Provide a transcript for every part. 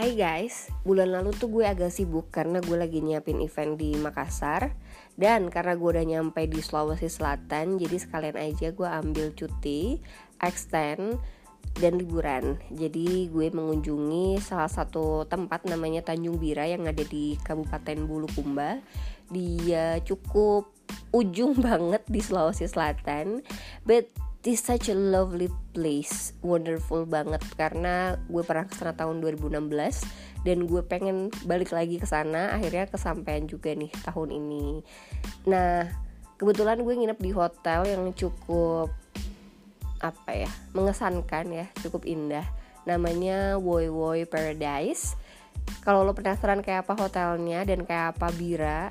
Hai guys, bulan lalu tuh gue agak sibuk karena gue lagi nyiapin event di Makassar. Dan karena gue udah nyampe di Sulawesi Selatan Jadi sekalian aja gue ambil cuti, extend, dan liburan. Jadi gue mengunjungi salah satu tempat namanya Tanjung Bira yang ada di Kabupaten Bulukumba. Dia cukup ujung banget di Sulawesi Selatan. But this such a lovely place. Wonderful banget. Karena gue pernah ke sana tahun 2016 dan gue pengen balik lagi ke sana. Akhirnya kesampaian juga nih tahun ini. Nah kebetulan gue nginep di hotel yang cukup apa ya mengesankan ya. Cukup indah. Namanya Woi Woi Paradise. Kalau lo penasaran kayak apa hotelnya dan kayak apa bira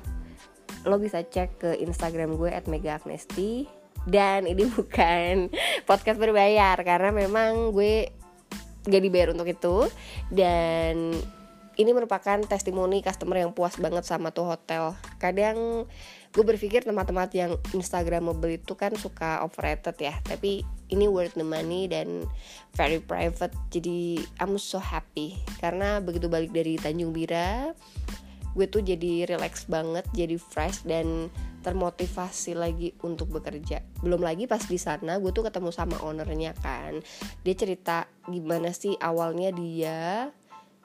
lo bisa cek ke Instagram gue at Mega Agnesti dan ini bukan podcast berbayar karena memang gue gak dibayar untuk itu. Dan ini merupakan testimoni customer yang puas banget sama tuh hotel. Kadang gue berpikir tempat-tempat yang instagramable itu kan suka overrated ya. Tapi ini worth the money dan very private. Jadi I'm so happy. Karena begitu balik dari Tanjung Bira gue tuh jadi relax banget jadi fresh dan termotivasi lagi untuk bekerja. Belum lagi pas di sana gue tuh ketemu sama ownernya kan. Dia cerita gimana sih awalnya dia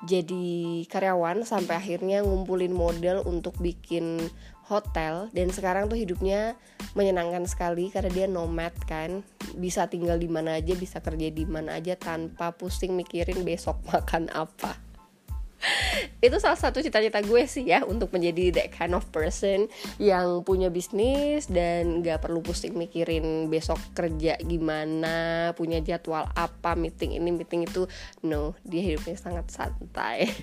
jadi karyawan sampai akhirnya ngumpulin model untuk bikin hotel dan sekarang tuh hidupnya menyenangkan sekali karena dia nomad kan. Bisa tinggal di mana aja bisa kerja di mana aja tanpa pusing mikirin besok makan apa itu salah satu cita-cita gue sih ya untuk menjadi that kind of person yang punya bisnis dan gak perlu pusing mikirin besok kerja gimana punya jadwal apa meeting ini meeting itu. No dia hidupnya sangat santai.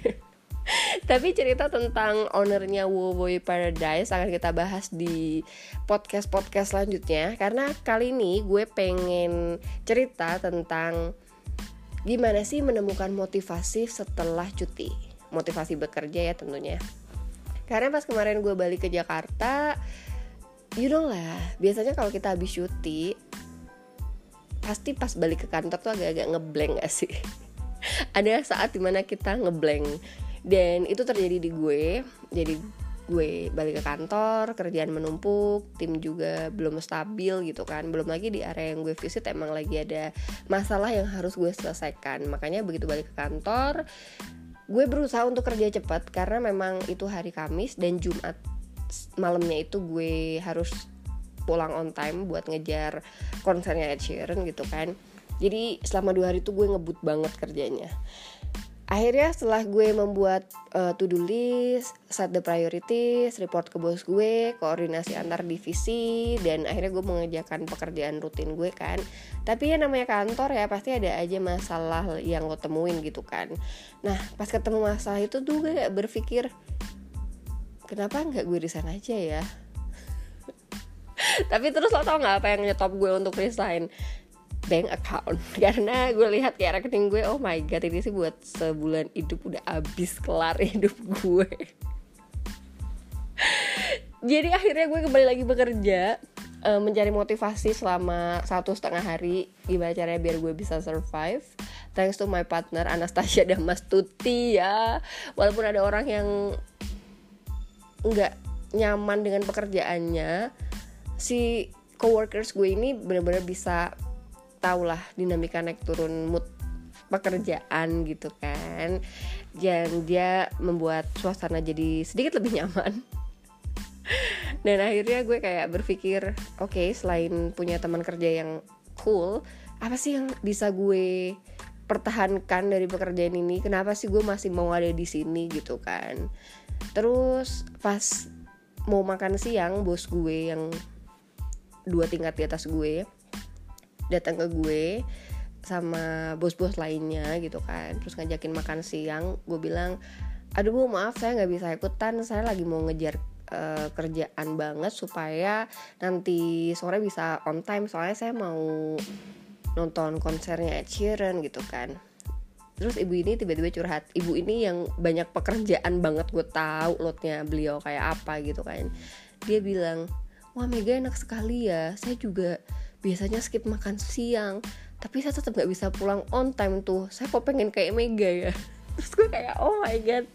Tapi cerita tentang ownernya Wowoy Paradise akan kita bahas di podcast-podcast selanjutnya. Karena kali ini gue pengen cerita tentang gimana sih menemukan motivasi setelah cuti motivasi bekerja ya tentunya. Karena pas kemarin gue balik ke Jakarta you know lah biasanya kalau kita habis cuti pasti pas balik ke kantor tuh agak-agak ngeblank gak sih? Ada saat di mana kita ngeblank dan itu terjadi di gue jadi gue balik ke kantor kerjaan menumpuk tim juga belum stabil gitu kan. Belum lagi di area yang gue visit emang lagi ada masalah yang harus gue selesaikan. Makanya begitu balik ke kantor gue berusaha untuk kerja cepat karena memang itu hari Kamis dan Jumat malamnya itu gue harus pulang on time buat ngejar konsernya Ed Sheeran gitu kan. Jadi selama dua hari itu gue ngebut banget kerjanya akhirnya setelah gue membuat uh, to do list, set the priorities, report ke bos gue, koordinasi antar divisi dan akhirnya gue mengerjakan pekerjaan rutin gue kan. Tapi ya namanya kantor ya pasti ada aja masalah yang lo temuin gitu kan. Nah pas ketemu masalah itu tuh gue berpikir kenapa nggak gue resign aja ya. Tapi terus lo tau nggak apa yang nyetop gue untuk resign? Bank account. Karena gue lihat kayak rekening gue oh my god ini sih buat sebulan hidup udah habis kelar hidup gue. Jadi akhirnya gue kembali lagi bekerja uh, mencari motivasi selama satu setengah hari gimana caranya biar gue bisa survive. Thanks to my partner Anastasia dan Mas Tuti ya. Walaupun ada orang yang nggak nyaman dengan pekerjaannya si coworkers gue ini benar-benar bisa tau lah dinamika naik turun mood pekerjaan gitu kan. Dan dia membuat suasana jadi sedikit lebih nyaman. Dan akhirnya gue kayak berpikir oke okay, selain punya teman kerja yang cool apa sih yang bisa gue pertahankan dari pekerjaan ini? Kenapa sih gue masih mau ada di sini gitu kan? Terus pas mau makan siang bos gue yang dua tingkat di atas gue datang ke gue sama bos-bos lainnya gitu kan. Terus ngajakin makan siang gue bilang aduh bu maaf saya nggak bisa ikutan. Saya lagi mau ngejar uh, kerjaan banget supaya nanti sore bisa on time. Soalnya saya mau nonton konsernya Ed Sheeran gitu kan. Terus ibu ini tiba-tiba curhat ibu ini yang banyak pekerjaan banget gue tahu lotnya beliau kayak apa gitu kan. Dia bilang wah Mega enak sekali ya. Saya juga biasanya skip makan siang tapi saya tetap nggak bisa pulang on time tuh. Saya kok pengen kayak Mega ya. Terus gue kayak oh my god.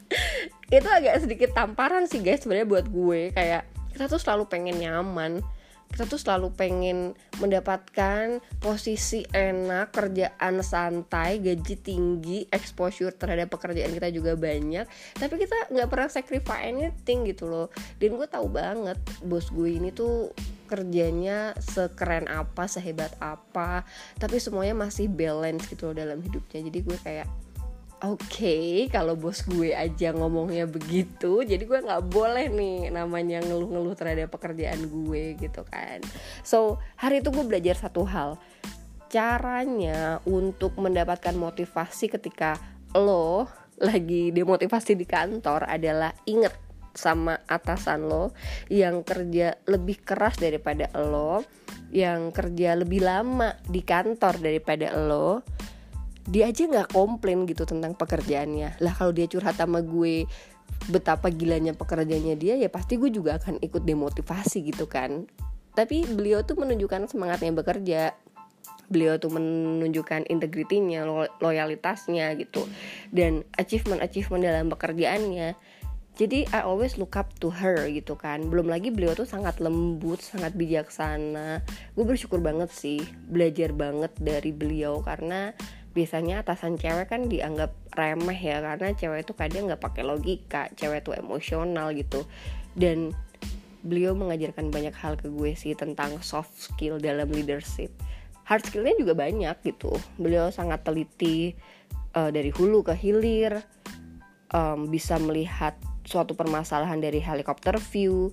Itu agak sedikit tamparan sih guys sebenarnya buat gue. Kayak kita tuh selalu pengen nyaman kita tuh selalu pengen mendapatkan posisi enak, kerjaan santai, gaji tinggi, exposure terhadap pekerjaan kita juga banyak. Tapi kita nggak pernah sacrifice anything gitu loh. Dan gue tahu banget bos gue ini tuh kerjanya sekeren apa, sehebat apa, tapi semuanya masih balance gitu loh dalam hidupnya. Jadi gue kayak Oke, okay, kalau bos gue aja ngomongnya begitu, jadi gue nggak boleh nih namanya ngeluh-ngeluh terhadap pekerjaan gue gitu kan. So hari itu gue belajar satu hal, caranya untuk mendapatkan motivasi ketika lo lagi demotivasi di kantor adalah inget sama atasan lo yang kerja lebih keras daripada lo, yang kerja lebih lama di kantor daripada lo dia aja nggak komplain gitu tentang pekerjaannya. Lah kalau dia curhat sama gue betapa gilanya pekerjaannya dia ya pasti gue juga akan ikut demotivasi gitu kan. Tapi beliau tuh menunjukkan semangatnya bekerja. Beliau tuh menunjukkan integritinya lo loyalitasnya gitu. Dan achievement achievement dalam pekerjaannya. Jadi I always look up to her gitu kan. Belum lagi beliau tuh sangat lembut sangat bijaksana. Gue bersyukur banget sih belajar banget dari beliau karena biasanya atasan cewek kan dianggap remeh ya karena cewek itu kadang nggak pakai logika cewek itu emosional gitu. Dan beliau mengajarkan banyak hal ke gue sih tentang soft skill dalam leadership. Hard skillnya juga banyak gitu. Beliau sangat teliti uh, dari hulu ke hilir um, bisa melihat suatu permasalahan dari helikopter view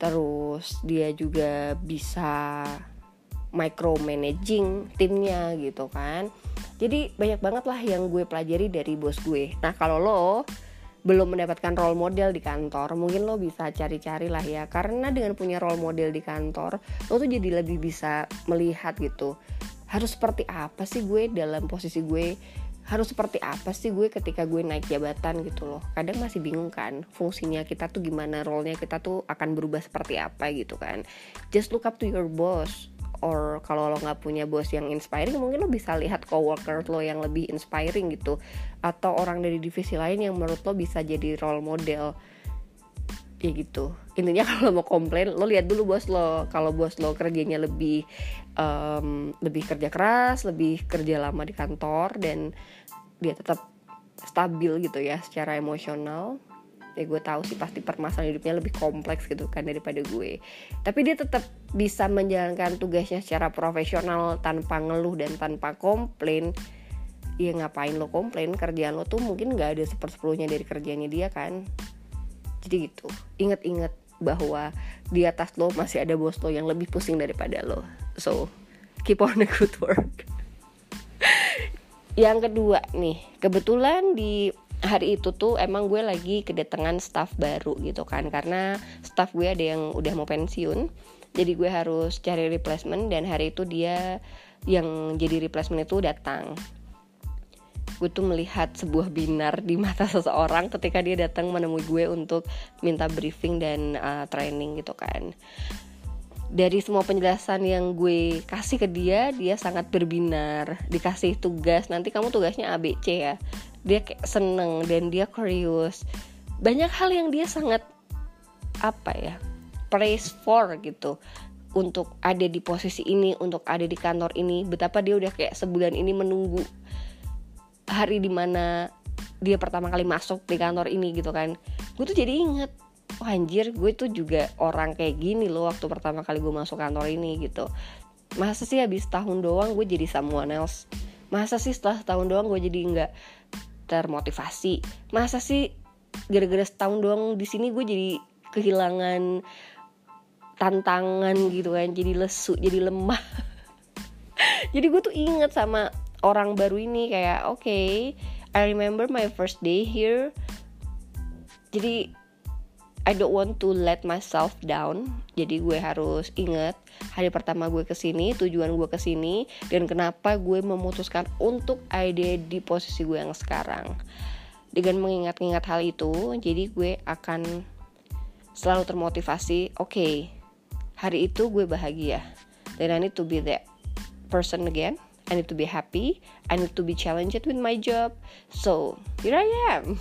terus dia juga bisa micromanaging timnya gitu kan. Jadi banyak banget lah yang gue pelajari dari bos gue. Nah kalau lo belum mendapatkan role model di kantor mungkin lo bisa cari-cari lah ya. Karena dengan punya role model di kantor lo tuh jadi lebih bisa melihat gitu harus seperti apa sih gue dalam posisi gue? Harus seperti apa sih gue ketika gue naik jabatan gitu loh? Kadang masih bingung kan fungsinya kita tuh gimana role-nya kita tuh akan berubah seperti apa gitu kan. Just look up to your boss or kalau lo nggak punya bos yang inspiring mungkin lo bisa lihat coworker lo yang lebih inspiring gitu. Atau orang dari divisi lain yang menurut lo bisa jadi role model. Ya gitu. Intinya kalau mau komplain lo lihat dulu bos lo. Kalau bos lo kerjanya lebih um, lebih kerja keras lebih kerja lama di kantor dan dia tetap stabil gitu ya secara emosional ya gue tahu sih pasti permasalahan hidupnya lebih kompleks gitu kan daripada gue. Tapi dia tetap bisa menjalankan tugasnya secara profesional tanpa ngeluh dan tanpa komplain. Ya ngapain lo komplain? Kerjaan lo tuh mungkin nggak ada sepersepuluhnya dari kerjanya dia kan. Jadi gitu. Inget-inget bahwa di atas lo masih ada bos lo yang lebih pusing daripada lo. So keep on the good work. Yang kedua nih kebetulan di hari itu tuh emang gue lagi kedatangan staff baru gitu kan karena staff gue ada yang udah mau pensiun jadi gue harus cari replacement dan hari itu dia yang jadi replacement itu datang. Gue tuh melihat sebuah binar di mata seseorang ketika dia datang menemui gue untuk minta briefing dan uh, training gitu kan. Dari semua penjelasan yang gue kasih ke dia dia sangat berbinar dikasih tugas. Nanti kamu tugasnya ABC ya dia kayak seneng dan dia curious. Banyak hal yang dia sangat apa ya praise for gitu. Untuk ada di posisi ini untuk ada di kantor ini. Betapa dia udah kayak sebulan ini menunggu hari di mana dia pertama kali masuk di kantor ini gitu kan. Gue tuh jadi inget oh anjir gue tuh juga orang kayak gini loh waktu pertama kali gue masuk kantor ini gitu. Masa sih habis tahun doang gue jadi someone else? Masa sih setelah tahun doang gue jadi nggak termotivasi. Masa sih gara-gara setahun doang di sini gue jadi kehilangan tantangan gitu kan jadi lesu jadi lemah. Jadi gue tuh inget sama orang baru ini kayak oke okay, I remember my first day here. Jadi I don't want to let myself down. Jadi gue harus inget hari pertama gue ke sini, tujuan gue ke sini, dan kenapa gue memutuskan untuk ada di posisi gue yang sekarang. Dengan mengingat-ingat hal itu, jadi gue akan selalu termotivasi. Oke, okay, hari itu gue bahagia, dan I need to be that person again. I need to be happy I need to be challenged with my job so here I am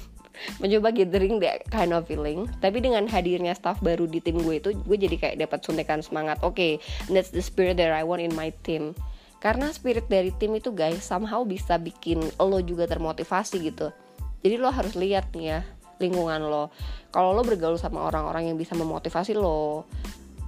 mencoba gathering that kind of feeling. Tapi dengan hadirnya staff baru di tim gue itu gue jadi kayak dapat suntikan semangat. Oke okay, that's the spirit that I want in my team. Karena spirit dari tim itu guys somehow bisa bikin lo juga termotivasi gitu. Jadi lo harus lihat nih ya lingkungan lo. Kalau lo bergaul sama orang-orang yang bisa memotivasi lo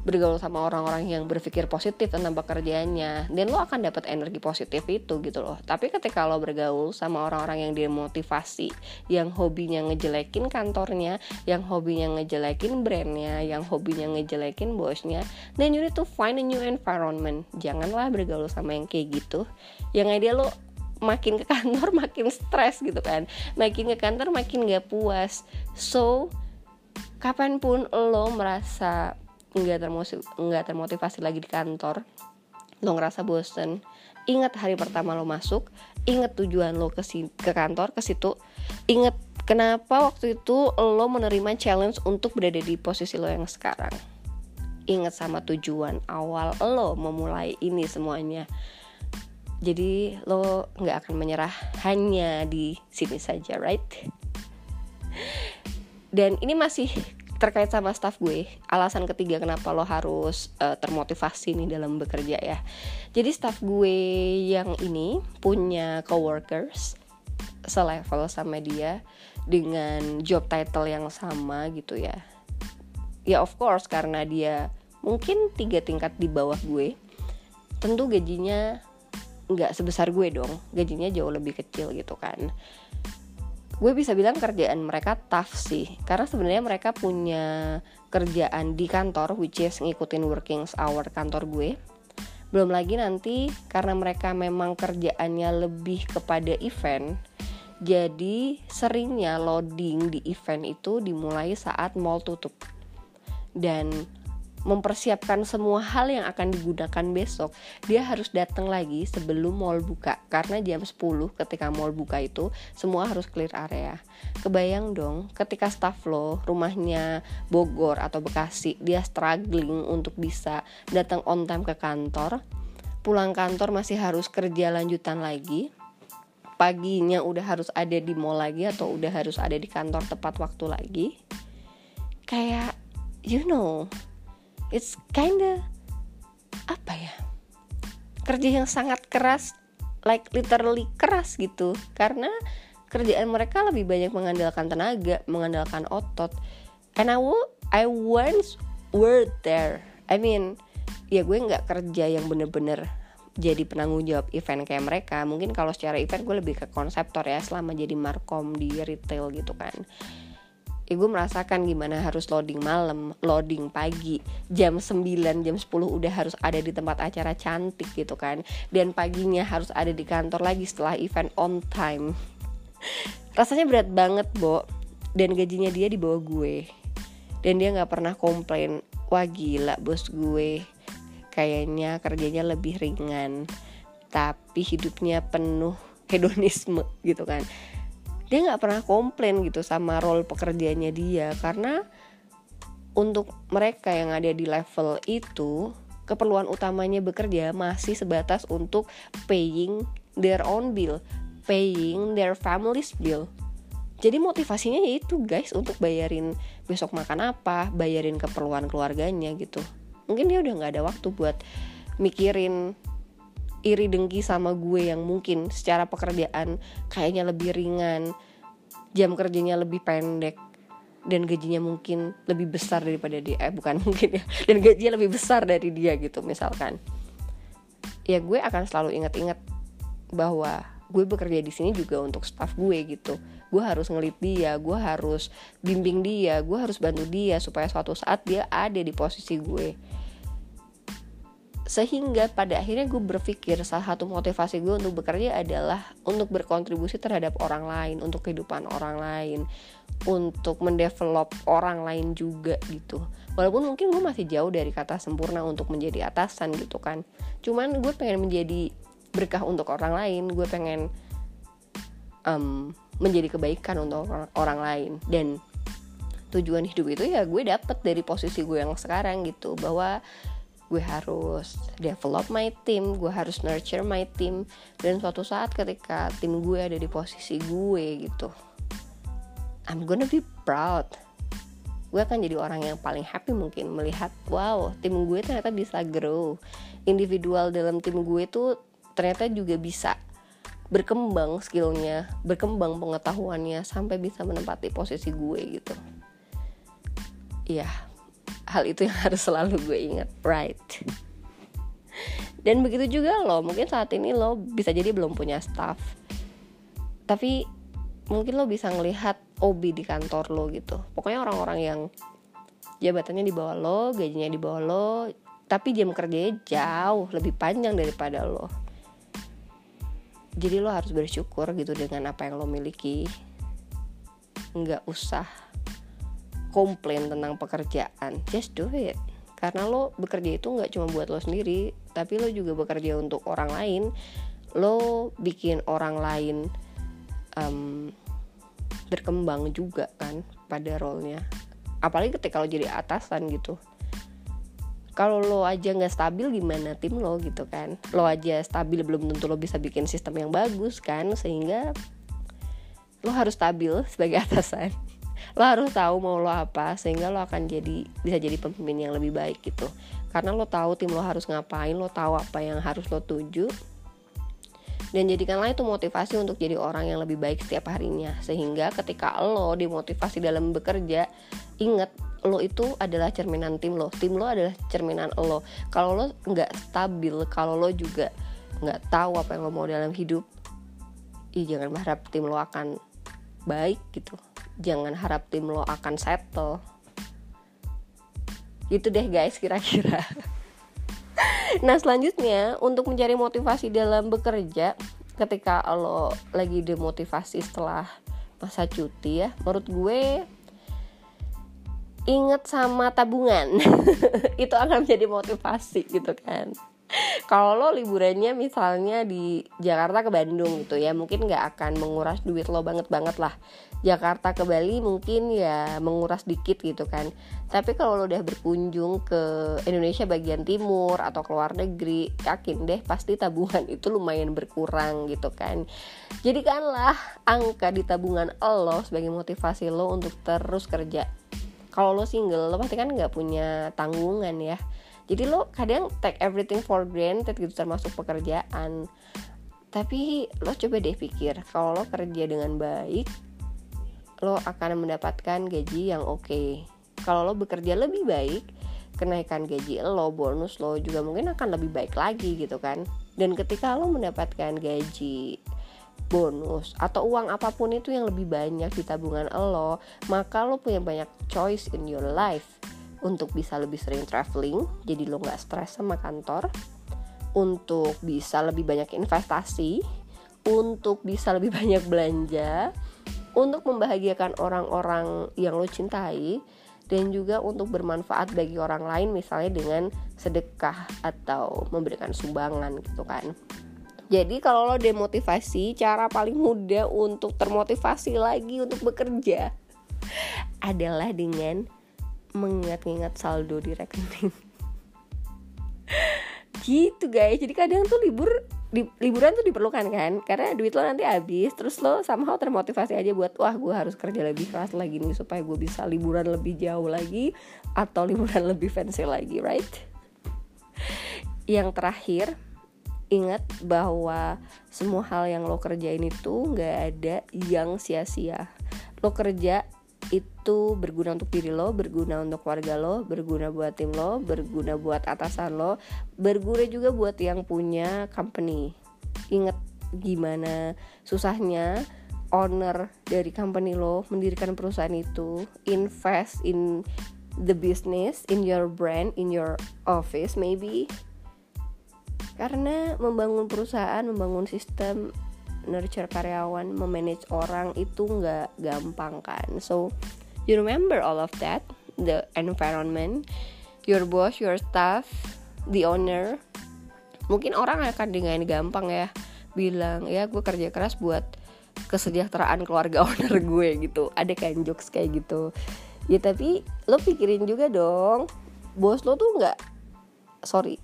bergaul sama orang-orang yang berpikir positif tentang pekerjaannya. Dan lo akan dapat energi positif itu gitu loh. Tapi ketika lo bergaul sama orang-orang yang demotivasi yang hobinya ngejelekin kantornya yang hobinya ngejelekin brandnya yang hobinya ngejelekin bosnya then you need to find a new environment. Janganlah bergaul sama yang kayak gitu. Yang idea lo makin ke kantor makin stres gitu kan. Makin ke kantor makin gak puas. So kapan pun lo merasa nggak termotivasi nggak termotivasi lagi di kantor lo ngerasa bosen. Ingat hari pertama lo masuk ingat tujuan lo ke ke kantor ke situ. Ingat kenapa waktu itu lo menerima challenge untuk berada di posisi lo yang sekarang. Ingat sama tujuan awal lo memulai ini semuanya. Jadi lo nggak akan menyerah hanya di sini saja right? Dan ini masih terkait sama staff gue alasan ketiga kenapa lo harus uh, termotivasi nih dalam bekerja ya. Jadi staff gue yang ini punya coworkers selevel sama dia dengan job title yang sama gitu ya. Ya of course karena dia mungkin tiga tingkat di bawah gue tentu gajinya nggak sebesar gue dong. Gajinya jauh lebih kecil gitu kan gue bisa bilang kerjaan mereka tough sih. Karena sebenarnya mereka punya kerjaan di kantor which is ngikutin working hour kantor gue. Belum lagi nanti karena mereka memang kerjaannya lebih kepada event jadi seringnya loading di event itu dimulai saat mall tutup. Dan mempersiapkan semua hal yang akan digunakan besok dia harus datang lagi sebelum mall buka. Karena jam 10 ketika mall buka itu semua harus clear area. Kebayang dong ketika staff lo rumahnya Bogor atau Bekasi dia struggling untuk bisa datang on time ke kantor pulang kantor masih harus kerja lanjutan lagi paginya udah harus ada di mall lagi atau udah harus ada di kantor tepat waktu lagi kayak you know it's kinda apa ya kerja yang sangat keras like literally keras gitu. Karena kerjaan mereka lebih banyak mengandalkan tenaga mengandalkan otot. And I will, I once were there. I mean ya gue nggak kerja yang bener-bener jadi penanggung jawab event kayak mereka. Mungkin kalau secara event gue lebih ke konseptor ya selama jadi markom di retail gitu kan ya gue merasakan gimana harus loading malam, loading pagi, jam 9, jam 10 udah harus ada di tempat acara cantik gitu kan. Dan paginya harus ada di kantor lagi setelah event on time. Rasanya berat banget, Bo. Dan gajinya dia di bawah gue. Dan dia gak pernah komplain, wah gila bos gue. Kayaknya kerjanya lebih ringan. Tapi hidupnya penuh hedonisme gitu kan dia nggak pernah komplain gitu sama role pekerjaannya dia karena untuk mereka yang ada di level itu keperluan utamanya bekerja masih sebatas untuk paying their own bill, paying their family's bill. Jadi motivasinya yaitu guys untuk bayarin besok makan apa, bayarin keperluan keluarganya gitu. Mungkin dia udah nggak ada waktu buat mikirin iri dengki sama gue yang mungkin secara pekerjaan kayaknya lebih ringan jam kerjanya lebih pendek dan gajinya mungkin lebih besar daripada dia. Eh bukan mungkin ya. Dan gajinya lebih besar dari dia gitu misalkan. Ya gue akan selalu ingat-ingat bahwa gue bekerja di sini juga untuk staff gue gitu. Gue harus ngelit dia gue harus bimbing dia gue harus bantu dia supaya suatu saat dia ada di posisi gue sehingga pada akhirnya gue berpikir salah satu motivasi gue untuk bekerja adalah untuk berkontribusi terhadap orang lain untuk kehidupan orang lain untuk mendevelop orang lain juga gitu. Walaupun mungkin gue masih jauh dari kata sempurna untuk menjadi atasan gitu kan. Cuman gue pengen menjadi berkah untuk orang lain gue pengen um, menjadi kebaikan untuk orang, orang lain. Dan tujuan hidup itu ya gue dapet dari posisi gue yang sekarang gitu bahwa gue harus develop my team gue harus nurture my team. Dan suatu saat ketika tim gue ada di posisi gue gitu I'm gonna be proud. Gue akan jadi orang yang paling happy mungkin melihat wow tim gue ternyata bisa grow. Individual dalam tim gue tuh ternyata juga bisa berkembang skillnya berkembang pengetahuannya sampai bisa menempati posisi gue gitu. Iya, hal itu yang harus selalu gue ingat, right? Dan begitu juga lo, mungkin saat ini lo bisa jadi belum punya staff, tapi mungkin lo bisa ngelihat OB di kantor lo gitu. Pokoknya orang-orang yang jabatannya di bawah lo, gajinya di bawah lo, tapi jam kerjanya jauh lebih panjang daripada lo jadi lo harus bersyukur gitu dengan apa yang lo miliki nggak usah komplain tentang pekerjaan just do it. Karena lo bekerja itu nggak cuma buat lo sendiri tapi lo juga bekerja untuk orang lain. Lo bikin orang lain um, berkembang juga kan pada role-nya. Apalagi ketika lo jadi atasan gitu. Kalau lo aja nggak stabil gimana tim lo gitu kan? Lo aja stabil belum tentu lo bisa bikin sistem yang bagus kan? Sehingga lo harus stabil sebagai atasan lo harus tahu mau lo apa sehingga lo akan jadi bisa jadi pemimpin yang lebih baik gitu. Karena lo tahu tim lo harus ngapain lo tahu apa yang harus lo tuju dan jadikanlah itu motivasi untuk jadi orang yang lebih baik setiap harinya. Sehingga ketika lo dimotivasi dalam bekerja ingat lo itu adalah cerminan tim lo. Tim lo adalah cerminan lo. Kalau lo nggak stabil kalau lo juga nggak tahu apa yang lo mau dalam hidup ih jangan berharap tim lo akan baik gitu jangan harap tim lo akan settle. Gitu deh guys kira-kira. Nah selanjutnya untuk mencari motivasi dalam bekerja ketika lo lagi demotivasi setelah masa cuti ya menurut gue inget sama tabungan. Itu akan menjadi motivasi gitu kan kalau lo liburannya misalnya di Jakarta ke Bandung gitu ya mungkin nggak akan menguras duit lo banget banget lah. Jakarta ke Bali mungkin ya menguras dikit gitu kan. Tapi kalau lo udah berkunjung ke Indonesia bagian timur atau ke luar negeri yakin deh pasti tabungan itu lumayan berkurang gitu kan. Jadikanlah angka di tabungan lo sebagai motivasi lo untuk terus kerja. Kalau lo single lo pasti kan nggak punya tanggungan ya jadi lo kadang take everything for granted gitu termasuk pekerjaan. Tapi lo coba deh pikir kalau lo kerja dengan baik lo akan mendapatkan gaji yang oke. Okay. kalau lo bekerja lebih baik kenaikan gaji lo bonus lo juga mungkin akan lebih baik lagi gitu kan. Dan ketika lo mendapatkan gaji bonus atau uang apa pun itu yang lebih banyak di tabungan lo, maka lo punya banyak choice in your life untuk bisa lebih sering traveling, jadi lo nggak stres sama kantor, untuk bisa lebih banyak investasi, untuk bisa lebih banyak belanja, untuk membahagiakan orang-orang yang lo cintai, dan juga untuk bermanfaat bagi orang lain misalnya dengan sedekah atau memberikan sumbangan gitu kan. Jadi kalau lo demotivasi, cara paling mudah untuk termotivasi lagi untuk bekerja adalah dengan mengingat-ingat saldo di rekening. gitu guys. Jadi kadang tuh libur di, liburan tuh diperlukan kan karena duit lo nanti habis terus lo somehow termotivasi aja buat wah gue harus kerja lebih keras lagi nih supaya gue bisa liburan lebih jauh lagi atau liburan lebih fancy lagi right yang terakhir ingat bahwa semua hal yang lo kerjain itu nggak ada yang sia-sia lo kerja itu berguna untuk diri lo, berguna untuk keluarga lo, berguna buat tim lo, berguna buat atasan lo, berguna juga buat yang punya company. Ingat gimana susahnya owner dari company lo mendirikan perusahaan itu, invest in the business, in your brand, in your office maybe karena membangun perusahaan membangun sistem nurture karyawan memanage orang itu nggak gampang kan. So you remember all of that the environment your boss your staff the owner. Mungkin orang akan dengan gampang ya bilang ya gue kerja keras buat kesejahteraan keluarga owner gue gitu. Ada kan jokes kayak gitu. Ya tapi lo pikirin juga dong bos lo tuh nggak sorry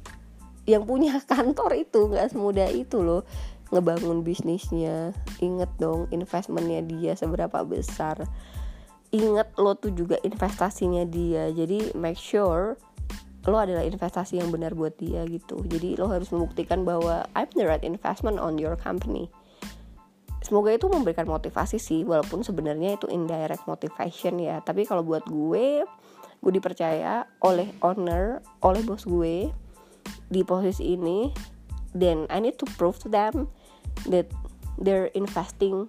yang punya kantor itu nggak semudah itu loh ngebangun bisnisnya. Inget dong investmentnya dia seberapa besar. Inget lo tuh juga investasinya dia. Jadi make sure lo adalah investasi yang benar buat dia gitu. Jadi lo harus membuktikan bahwa I'm the right investment on your company. Semoga itu memberikan motivasi sih walaupun sebenarnya itu indirect motivation ya. Tapi kalau buat gue gue dipercaya oleh owner oleh bos gue di posisi ini then I need to prove to them that they're investing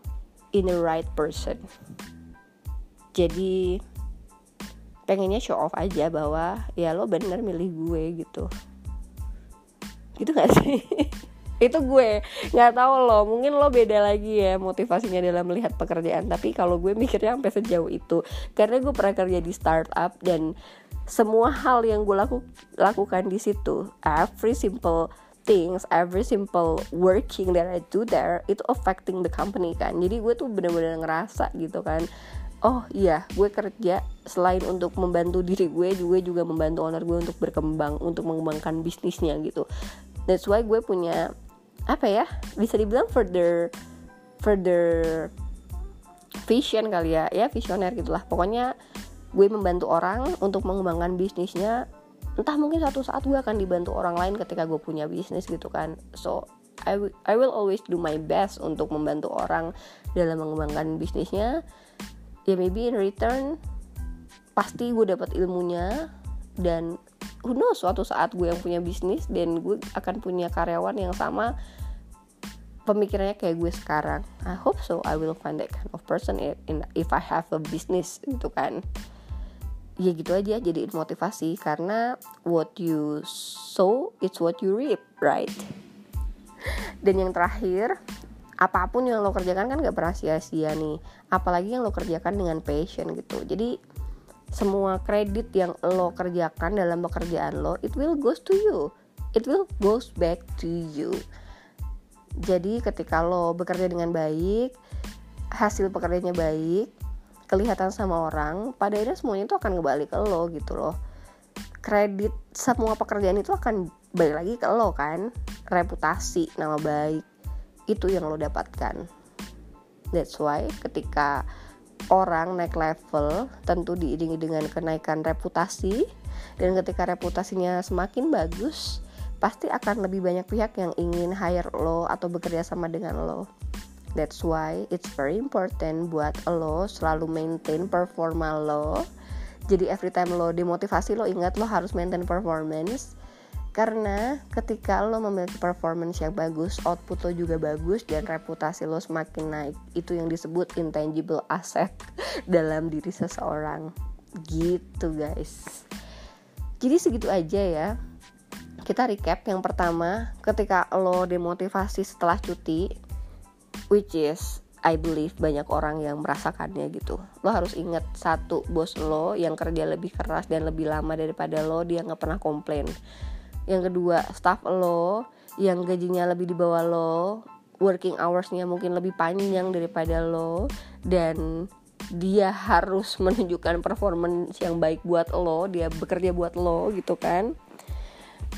in the right person. Jadi pengennya show off aja bahwa ya lo bener milih gue gitu. Gitu gak sih? Itu gue. Nggak tahu lo mungkin lo beda lagi ya motivasinya dalam melihat pekerjaan. Tapi kalau gue mikirnya sampai sejauh itu. Karena gue pernah kerja di startup dan semua hal yang gue laku, lakukan di situ every simple things every simple working that I do there itu affecting the company kan. Jadi gue tuh bener-bener ngerasa gitu kan oh iya gue kerja selain untuk membantu diri gue gue juga membantu owner gue untuk berkembang untuk mengembangkan bisnisnya gitu. That's why gue punya apa ya bisa dibilang further further vision kali ya. Ya visioner gitulah. Pokoknya gue membantu orang untuk mengembangkan bisnisnya entah mungkin satu saat gue akan dibantu orang lain ketika gue punya bisnis gitu kan. So I, I will always do my best untuk membantu orang dalam mengembangkan bisnisnya. Ya maybe in return pasti gue dapat ilmunya dan who knows suatu saat gue yang punya bisnis dan gue akan punya karyawan yang sama pemikirannya kayak gue sekarang. I hope so I will find that kind of person if I have a business gitu kan ya gitu aja jadi motivasi. Karena what you sow it's what you reap right? Dan yang terakhir apa pun yang lo kerjakan kan gak pernah sia-sia nih. Apalagi yang lo kerjakan dengan passion gitu. Jadi semua kredit yang lo kerjakan dalam pekerjaan lo it will goes to you. It will goes back to you. Jadi ketika lo bekerja dengan baik hasil pekerjaannya baik kelihatan sama orang pada akhirnya semuanya itu akan kembali ke lo gitu loh. Kredit semua pekerjaan itu akan balik lagi ke lo kan. Reputasi nama baik itu yang lo dapatkan. That's why ketika orang naik level tentu diiringi dengan kenaikan reputasi dan ketika reputasinya semakin bagus pasti akan lebih banyak pihak yang ingin hire lo atau bekerja sama dengan lo That's why it's very important buat lo selalu maintain performa lo. Jadi every time lo dimotivasi lo ingat lo harus maintain performance karena ketika lo memiliki performance yang bagus, output lo juga bagus dan reputasi lo semakin naik. Itu yang disebut intangible asset dalam diri seseorang. Gitu guys. Jadi segitu aja ya. Kita recap yang pertama, ketika lo demotivasi setelah cuti, which is I believe banyak orang yang merasakannya gitu. Lo harus ingat satu bos lo yang kerja lebih keras dan lebih lama daripada lo dia nggak pernah komplain. Yang kedua staff lo yang gajinya lebih di bawah lo working hoursnya mungkin lebih panjang daripada lo dan dia harus menunjukkan performance yang baik buat lo dia bekerja buat lo gitu kan.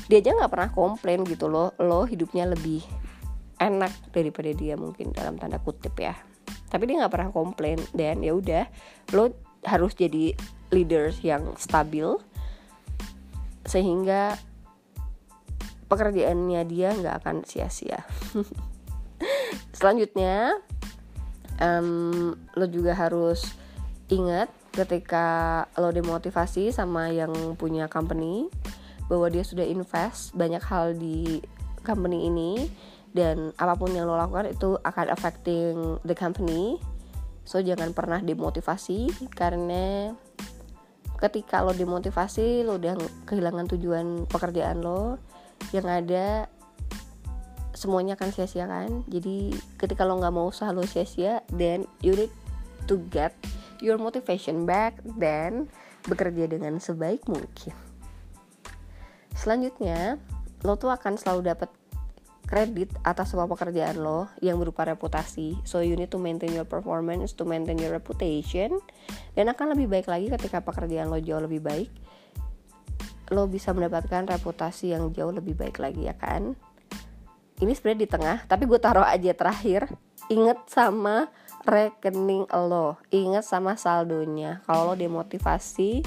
Dia aja nggak pernah komplain gitu lo lo hidupnya lebih enak daripada dia mungkin dalam tanda kutip ya. Tapi dia nggak pernah komplain dan ya udah lo harus jadi leaders yang stabil sehingga pekerjaannya dia nggak akan sia-sia. Selanjutnya um, lo juga harus ingat ketika lo demotivasi sama yang punya company bahwa dia sudah invest banyak hal di company ini dan apa pun yang lo lakukan itu akan affecting the company. So jangan pernah demotivasi karena ketika lo demotivasi lo udah kehilangan tujuan pekerjaan lo yang ada semuanya akan sia-sia kan? Jadi ketika lo nggak mau usaha lo sia-sia then you need to get your motivation back then bekerja dengan sebaik mungkin. Selanjutnya lo tuh akan selalu dapat kredit atas semua pekerjaan lo yang berupa reputasi. So you need to maintain your performance, to maintain your reputation dan akan lebih baik lagi ketika pekerjaan lo jauh lebih baik. lo bisa mendapatkan reputasi yang jauh lebih baik lagi ya kan ini sebenarnya di tengah tapi gue taruh aja terakhir inget sama rekening lo inget sama saldonya kalau lo demotivasi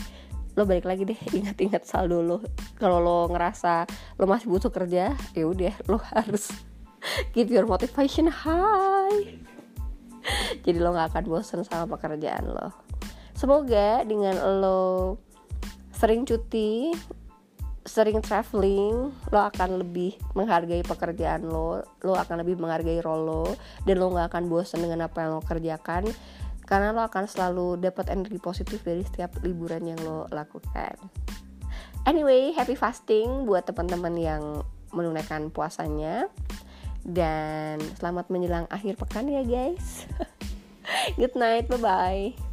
lo balik lagi deh ingat-ingat saldo lo. Kalau lo ngerasa lo masih butuh kerja ya udah lo harus keep your motivation high. Jadi lo gak akan bosan sama pekerjaan lo. Semoga dengan lo sering cuti sering traveling lo akan lebih menghargai pekerjaan lo lo akan lebih menghargai role lo dan lo gak akan bosan dengan apa yang lo kerjakan karena lo akan selalu dapat energi positif dari setiap liburan yang lo lakukan. Anyway happy fasting buat teman-teman yang menunaikan puasanya. Dan selamat menjelang akhir pekan ya guys. Good night bye bye